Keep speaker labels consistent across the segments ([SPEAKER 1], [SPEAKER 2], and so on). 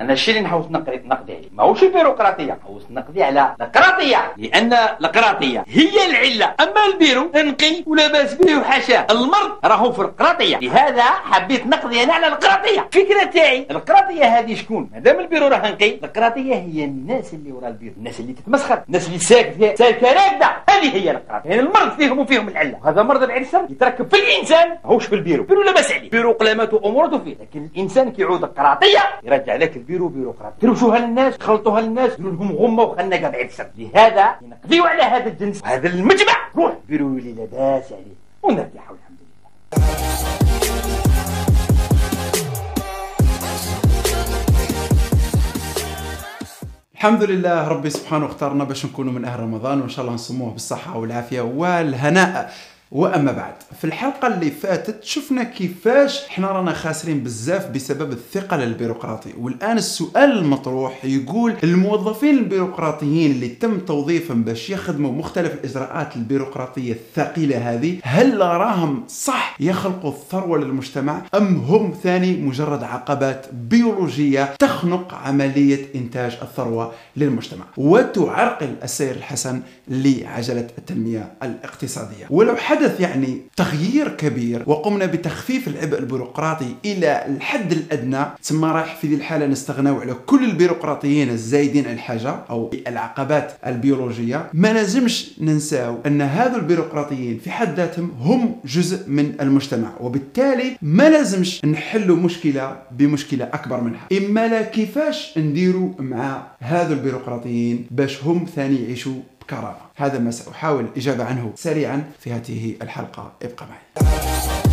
[SPEAKER 1] أنا الشيء اللي نحوس نقضي عليه. ماهوش البيروقراطية. نحوس نقضي على القراطيه لأن القراطيه هي العلة. أما البيرو نقي ولا باس به وحاشاه المرض راهو في القراطية. لهذا حبيت نقضي أنا على القراطية. الفكرة تاعي القراطية هذه شكون؟ مادام البيرو راه نقي القراطية هي الناس اللي ورا البيرو. الناس اللي تتمسخر. الناس اللي ساكته ساكتة راكدة. هذه هي القراطية. يعني المرض فيهم وفيهم العلة. وهذا مرض العرسه يتركب في الإنسان ماهوش في البيرو. البيرو لا باس عليه. البيرو قلامته أمورته فيه. لكن الإنسان كيعود القراطية يرجع لك البيرو بيروقراطي. تروشوها للناس خلطوها للناس ديروا لهم غمة وخنقه بعيد الشر لهذا نقضيو على هذا الجنس. وهذا المجمع. روح. بيرو لي لاباس عليه ونرتاحوا الحمد لله.
[SPEAKER 2] الحمد لله ربي سبحانه اختارنا باش نكونوا من أهل رمضان وإن شاء الله نصوموه بالصحة والعافية والهناء. وأما بعد في الحلقة اللي فاتت شفنا كيفاش إحنا رانا خاسرين بزاف بسبب الثقل البيروقراطي والآن السؤال المطروح يقول الموظفين البيروقراطيين اللي تم توظيفهم باش يخدموا مختلف الإجراءات البيروقراطية الثقيلة هذه هل راهم صح يخلقوا الثروة للمجتمع أم هم ثاني مجرد عقبات بيولوجية تخنق عملية إنتاج الثروة للمجتمع؟ وتعرقل السير الحسن لعجلة التنمية الاقتصادية. ولو حدث حدث يعني تغيير كبير وقمنا بتخفيف العبء البيروقراطي إلى الحد الأدنى ثم راح في ذي الحالة نستغنوا على كل البيروقراطيين الزايدين عن الحاجة أو العقبات البيولوجية. ما لازمش ننساو أن هذو البيروقراطيين في حد ذاتهم هم جزء من المجتمع وبالتالي ما لازمش نحلوا مشكلة بمشكلة أكبر منها. إما لا كيفاش نديروا مع هذو البيروقراطيين باش هم ثاني يعيشوا بكرامة. هذا ما سأحاول الإجابة عنه سريعا في هذه الحلقة. ابقى معي.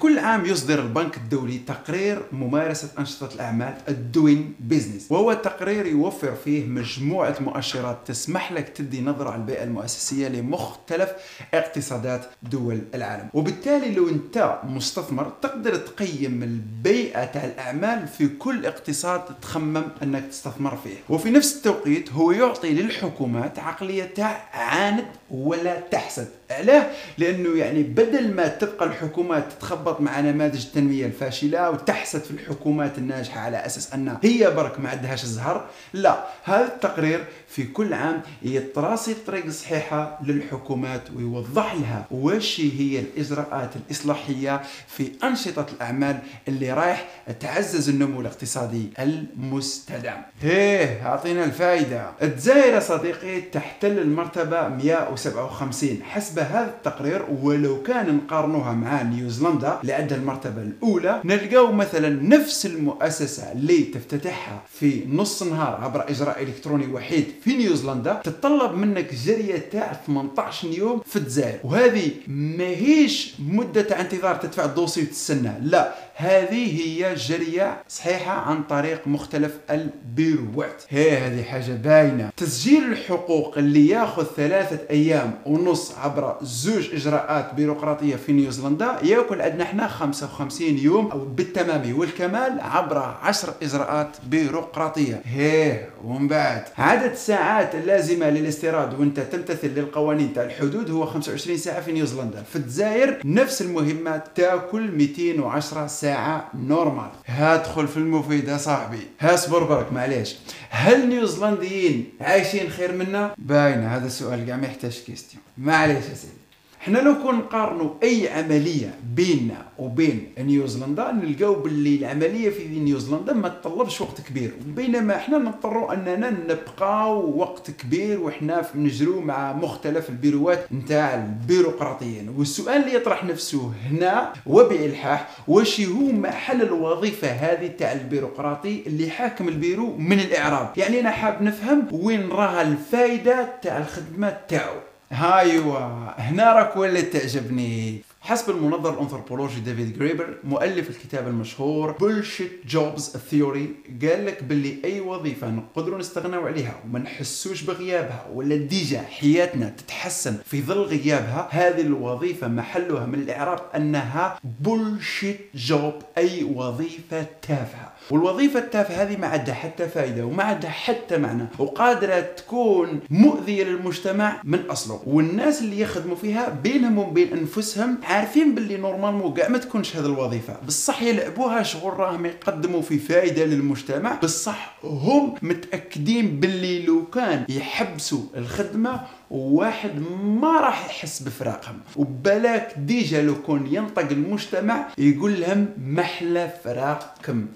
[SPEAKER 2] كل عام يصدر البنك الدولي تقرير ممارسة أنشطة الأعمال الدوين بيزنس وهو تقرير يوفر فيه مجموعة مؤشرات تسمح لك تدي نظرة على البيئة المؤسسية لمختلف اقتصادات دول العالم. وبالتالي لو أنت مستثمر تقدر تقيم البيئة تاع الأعمال في كل اقتصاد تخمم أنك تستثمر فيه. وفي نفس التوقيت هو يعطي للحكومات عقلية تاع عاند ولا تحسد. علاه لأنه يعني بدل ما تبقى الحكومات تتخبط مع نماذج التنمية الفاشلة وتحسد في الحكومات الناجحة على أساس انها هي برك ما عندهاش الزهر لا هذا التقرير في كل عام يتراسي الطريق الصحيحه للحكومات ويوضح لها واش هي الإجراءات الإصلاحية في أنشطة الأعمال اللي رايح تعزز النمو الاقتصادي المستدام. هيه أعطينا الفائده. الجزائر صديقي تحتل المرتبة 157 حسب هذا التقرير ولو كان نقارنوها مع نيوزيلندا اللي عندها المرتبة الأولى نلقاو مثلا نفس المؤسسة اللي تفتتحها في نص نهار عبر إجراء إلكتروني وحيد في نيوزيلندا تتطلب منك جرية تاع 18 يوم في الجزائر. وهذه ماهيش تاع انتظار تدفع الدوسي وتستنى لا. هذه هي جرية صحيحة عن طريق مختلف البيروات. هذه حاجة باينة. تسجيل الحقوق اللي ياخذ ثلاثة أيام ونص عبر زوج إجراءات بيروقراطية في نيوزيلندا يأكل عندنا إحنا 55 يوم أو بالتمام. والكمال عبر 10 إجراءات بيروقراطية. هي ومن بعد عدد الساعات اللازمة للاستيراد وانت تمتثل للقوانين تاع الحدود هو 25 ساعة في نيوزيلندا. في الجزائر نفس المهمة تأكل 210 ساعة. ساعة normal هادخل في المفيد يا صاحبي. هاصبر برك معليش. هل نيوزيلنديين عايشين خير منا؟ باينة هذا السؤال كاع ما يحتاج question معليش يا سيدي. إحنا لو كون نقارنوا أي عملية بيننا وبين نيوزيلندا نلقاو باللي العملية في نيوزيلندا ما تطلبش وقت كبير. بينما إحنا نضطروا أننا نبقاو وقت كبير وحنا نجرو مع مختلف البيروات نتاع البيروقراطيين. والسؤال اللي يطرح نفسه هنا وبالحاح واش هو محل الوظيفة هذه تاع البيروقراطي اللي حاكم البيرو من الإعراب؟ يعني أنا حاب نفهم وين راها الفائده تاع الخدمة تاعو. هايوا هنا راك ولات تعجبني. حسب المنظر الأنثروبولوجي ديفيد جريبر مؤلف الكتاب المشهور Bullshit Jobs Theory قال لك باللي أي وظيفة نقدروا نستغنوا عليها وما نحسوش بغيابها ولا déjà حياتنا تتحسن في ظل غيابها هذه الوظيفة محلها من الإعراب أنها bullshit job أي وظيفة تافهة. والوظيفة التافهة هذه ما عندها حتى فائده وما عندها حتى معنى وقادرة تكون مؤذية للمجتمع من أصله. والناس اللي يخدموا فيها بينهم وبين أنفسهم عارفين باللي normalement كاع ما تكونش هذه الوظيفة. بصح يلعبوها شغل راهم يقدموا في فائده للمجتمع. بصح هم متأكدين باللي لو كان يحبسوا الخدمة واحد ما راح يحس بفراقهم. وبلاك déjà لو كون ينطق المجتمع يقول لهم محلى فراقكم.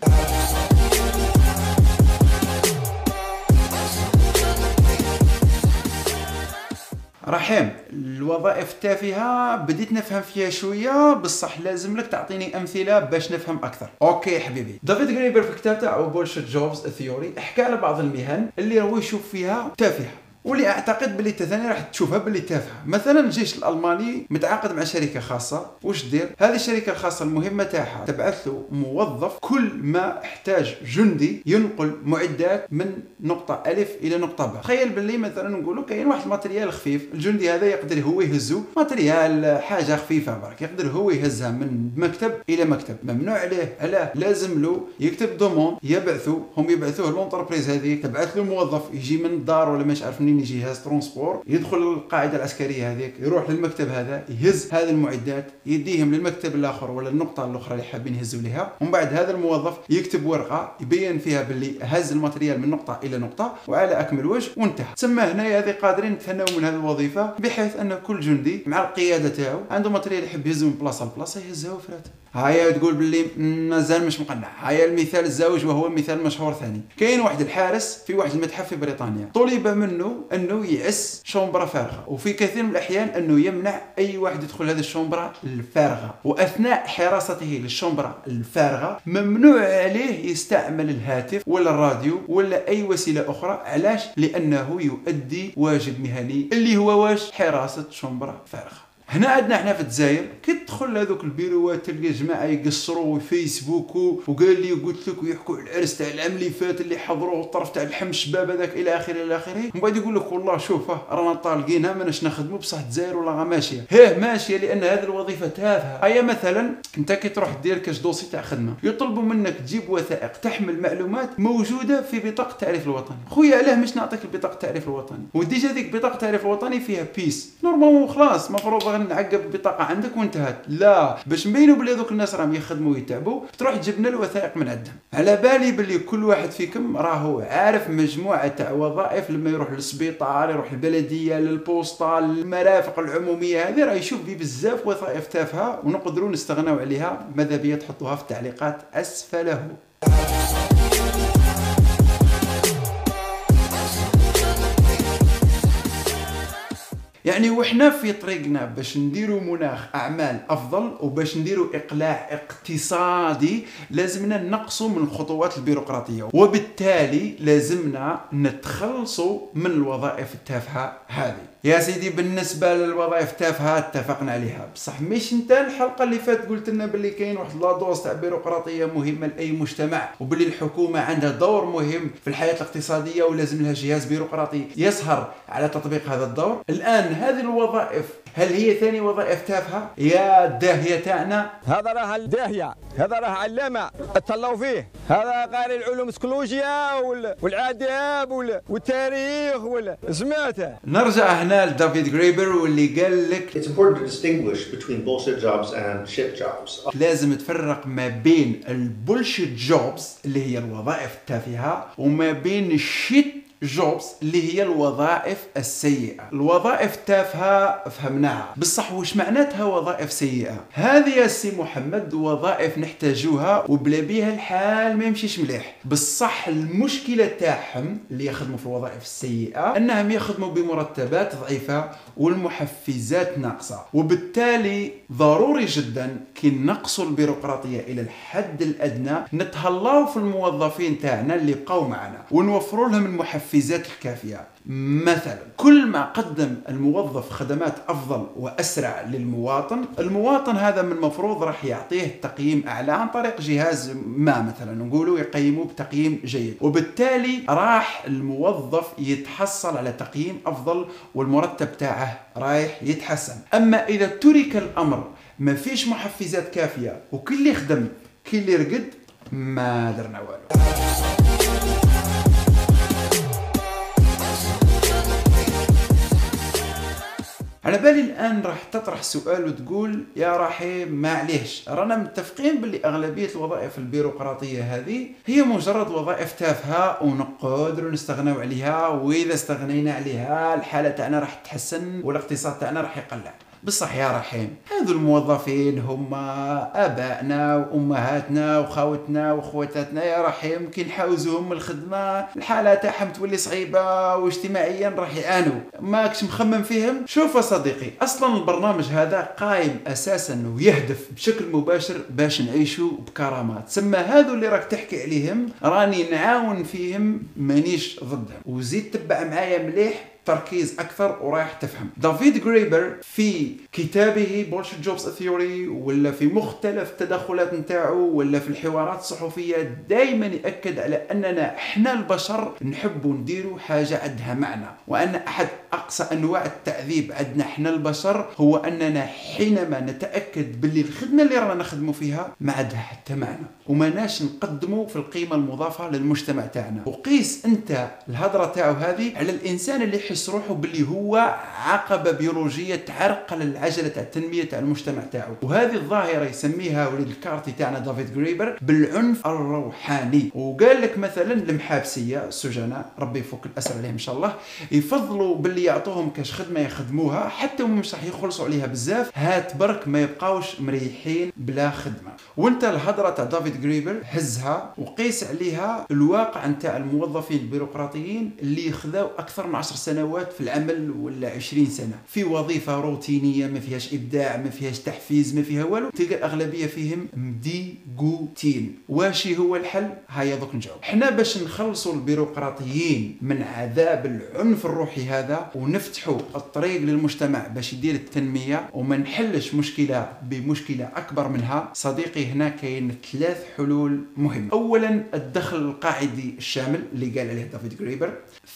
[SPEAKER 2] رحيم الوظائف التافهة بديت نفهم فيها شوية بصح لازم لك تعطيني أمثلة باش نفهم أكثر. OK حبيبي. دافيد غريبر في كتاب تاعو Bullshit Jobs Theory حكى على بعض المهن اللي هو يشوف فيها تافهة. واللي أعتقد باللي ثاني راح تشوفها باللي تافهة. مثلا الجيش الألماني متعاقد مع شركة خاصة. واش دير؟ هذه الشركة الخاصة المهمة تاعها تبعث له موظف كل ما احتاج جندي ينقل معدات من نقطة ألف إلى نقطة ب تخيل باللي مثلا نقولوا كاين واحد ال matériel خفيف الجندي هذا يقدر هو يهزو matériel حاجة خفيفة برك يقدر هو يهزها من مكتب إلى مكتب. ممنوع عليه. علاه لازم له يكتب demande يبعثوا هم يبعثوه l'entreprise هذيك تبعث له موظف يجي من الدار ولا مش عارف منين جهاز transport يدخل القاعده العسكرية هذيك يروح للمكتب هذا يهز هذه المعدات يديهم للمكتب الآخر ولا النقطة الأخرى اللي حابين يهزوا لها ومن بعد هذا الموظف يكتب ورقة يبين فيها باللي هز ال matériel من نقطة إلى نقطة وعلى أكمل وجه وانتهى. تسمى هنا هذه قادرين نتهنوا من هذه الوظيفة بحيث أن كل جندي مع القيادة تاعو عنده matériel يحب يهزه من بلاصة لبلاصة يهزها وفراته هيا تقول باللي مازال مش مقنع. هيا المثال الزوج وهو مثال مشهور ثاني. كاين واحد الحارس في واحد المتحف في بريطانيا. طلب منه أنه يعس شومبرا فارغة. وفي كثير من الأحيان أنه يمنع أي واحد يدخل هذه الشومبرا الفارغة. وأثناء حراسته للشومبرا الفارغة ممنوع عليه يستعمل الهاتف ولا الراديو ولا أي وسيلة أخرى. علاش؟ لأنه يؤدي واجب مهني اللي هو واش؟ حراسة شومبرا فارغة. هنا عندنا إحنا في الجزائر كي تدخل لهذوك البيروات تلقى جماعة يقصروا فيسبوك وقال لي قلت لك ويحكوا على العرس تاع العام اللي فات اللي حضروه الطرف تاع الحم الشباب هذاك إلى آخره إلى آخره. ومن بعد يقول لك والله شوف رانا طالقينها ماناش نخدموا بصح الجزائر ولا ماشية. هيه ماشية لأن هذه الوظيفة تافهة. هيا مثلا أنت كي تروح دير كاش dossier تاع خدمة يطلبوا منك تجيب وثائق تحمل معلومات موجودة في بطاقة التعريف الوطني. خويا علاه مش نعطيك بطاقه التعريف الوطني؟ و déjà ديك بطاقة التعريف الوطني فيها puce normalement خلاص مفروض نعقب البطاقه عندك وانتهت. لا. باش نبينوا بلي هذوك الناس راهم يخدموا ويتعبوا تروح تجيب لنا الوثائق من عندهم. على بالي بلي كل واحد فيكم راهو عارف مجموعة تاع وظائف لما يروح للسبيطار يروح البلديه للبوسطه المرافق العمومية هذه راه يشوف بي بزاف وظائف تافهة ونقدروا نستغناو عليها. ماذا بيا تحطوها في التعليقات؟ أسفله. يعني وحنا في طريقنا باش نديروا مناخ أعمال أفضل وباش نديروا إقلاع اقتصادي لازمنا نقصوا من الخطوات البيروقراطية. وبالتالي لازمنا نتخلصوا من الوظائف التافهة هذه. يا سيدي بالنسبة للوظائف التافهه اتفقنا عليها. بصح مش انت الحلقة اللي فاتت قلت لنا باللي كاين واحد لادوس تاع بيروقراطية مهمة لأي مجتمع وباللي الحكومة عندها دور مهم في الحياة الاقتصادية ولازم لها جهاز بيروقراطي يسهر على تطبيق هذا الدور. الآن هذه الوظائف هل هي ثاني وظائف تافهه يا الداهيه تاعنا
[SPEAKER 3] هذا راه الداهية هذا راه علامة تهلاو فيه. هذا قاري العلوم السكولوجيا والعذاب والتاريخ سمعته.
[SPEAKER 2] نرجع هنا لدافيد غريبر واللي قال لك
[SPEAKER 4] It's important to distinguish between bullshit jobs and shit jobs.
[SPEAKER 2] لازم تفرق ما بين ال bullshit jobs اللي هي الوظائف التافهة وما بين ال shit jobs اللي هي الوظائف السيئة. الوظائف التافهة فهمناها. بصح وش معناتها وظائف سيئة؟ هذه يا سي محمد وظائف نحتاجوها وبلا بيها الحال ما يمشيش مليح. بصح المشكلة تاعهم اللي يخدموا في الوظائف السيئة أنهم يخدموا بمرتبات ضعيفة والمحفزات ناقصة. وبالتالي ضروري جدا كي نقصوا البيروقراطية إلى الحد الأدنى نتهلاو في الموظفين تاعنا اللي بقاو معنا ونوفروا لهم المحفزات الكافية. مثلا كل ما قدم الموظف خدمات أفضل وأسرع للمواطن المواطن هذا من المفروض راح يعطيه تقييم أعلى عن طريق جهاز ما مثلا نقولوا يقيموه بتقييم جيد. وبالتالي راح الموظف يتحصل على تقييم أفضل والمرتب تاعه رايح يتحسن. أما إذا ترك الأمر ما فيش محفزات كافية وكل اللي خدم كل اللي رقد ما درنا والو. على بالي الآن راح تطرح سؤال وتقول يا رحيم ما عليهش رانا متفقين باللي أغلبية الوظائف البيروقراطية هذه هي مجرد وظائف تافهة ونقدروا نستغنوا عليها وإذا استغنينا عليها الحالة تاعنا راح تتحسن والاقتصاد تاعنا راح يقلع. بصح يا رحيم هذو الموظفين هم آبائنا وأمهاتنا وخاوتنا وأخواتاتنا. يا رحيم كي نحاوزوهم الخدمة الحاله تاعهم تولي صعيبة واجتماعيا راح يعانوا. ماكش مخمم فيهم؟ شوف صديقي أصلا البرنامج هذا قايم أساسا ويهدف بشكل مباشر باش نعيشوا بكرامة. تسمى هذو اللي راك تحكي عليهم راني نعاون فيهم مانيش ضدهم. وزيد تبع معايا مليح تركيز أكثر ورايح تفهم. دافيد جريبر في كتابه Bullshit Jobs Theory ولا في مختلف التدخلات نتاعو ولا في الحوارات الصحفية دائما يأكد على أننا إحنا البشر نحب نديروا حاجة عندها معنى. وأن أحد أقصى أنواع التعذيب عندنا إحنا البشر هو أننا حينما نتأكد باللي الخدمة اللي رانا نخدموا فيها ما عندها حتى معنى. وماناش نقدموا في القيمة المضافة للمجتمع تاعنا. وقيس أنت الهضرة تاعو هذه على الإنسان اللي يحس روحه باللي هو عقبه بيولوجية تعرقل العجله تاع التنمية تاع المجتمع تاعو. وهذه الظاهرة يسميها وليد الكارتي تاعنا دافيد جريبر بالعنف الروحاني. وقال لك مثلا المحابسية السجناء ربي يفك الأسر عليهم إن شاء الله يفضلوا باللي يعطوهم كاش خدمة يخدموها حتى هم مش راح يخلصوا عليها بزاف هات برك ما يبقاوش مريحين بلا خدمة. وانت الهضرة تاع دافيد جريبر هزها وقيس عليها الواقع نتاع الموظفين البيروقراطيين اللي خذاو أكثر من 10 سنوات في العمل ولا 20 سنة. في وظيفة روتينية ما فيهاش إبداع ما فيهاش تحفيز ما فيها والو. تلقى الأغلبية فيهم مديقوتين. واش هو الحل؟ هيا دوك نجاوب. حنا باش نخلصوا البيروقراطيين من عذاب العنف الروحي هذا ونفتحوا الطريق للمجتمع باش يدير التنمية وما نحلش مشكلة بمشكلة أكبر منها صديقي هنا كاين ثلاث حلول مهمة. اولا الدخل القاعدي الشامل اللي قال عليه دافيد جريبر.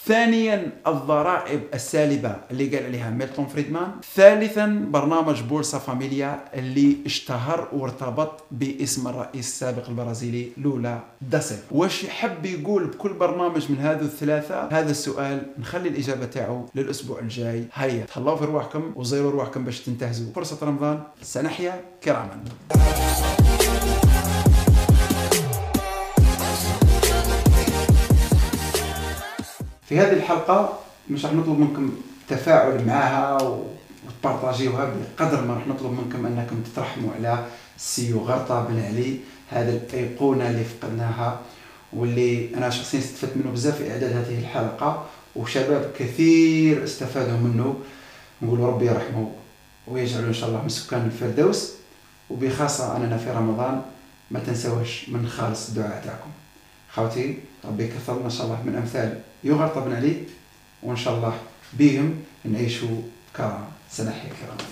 [SPEAKER 2] ثانيا الضرائب السالبة اللي قال عليها ميلتون فريدمان. ثالثا برنامج بولسا فاميليا اللي اشتهر وارتبط باسم الرئيس السابق البرازيلي لولا دا سيلفا. واش يحب يقول بكل برنامج من هذو الثلاثة؟ هذا السؤال نخلي الإجابة تاعو للأسبوع الجاي. هيا تهلاو في رواحكم وزيروا رواحكم باش تنتهزوا. فرصة رمضان سنحيا كراما. في هذه الحلقة مش راح نطلب منكم التفاعل معها وتبارطاجيوها بقدر ما راح نطلب منكم أنكم تترحموا على سيو غرطة بن علي. هذا الأيقونة اللي فقدناها واللي أنا شخصيا استفدت منه بزاف في إعداد هذه الحلقة. وشباب كثير استفادوا منه. نقول ربي يرحمه ويجعله إن شاء الله من سكان الفردوس. وبخاصة أننا في رمضان ما تنسوش من خالص الدعاء تاعكم. خوتي ربي يكثر إن شاء الله من أمثال يغرط بن علي. وإن شاء الله بهم نعيشوا كرامه سنحيا كرامة.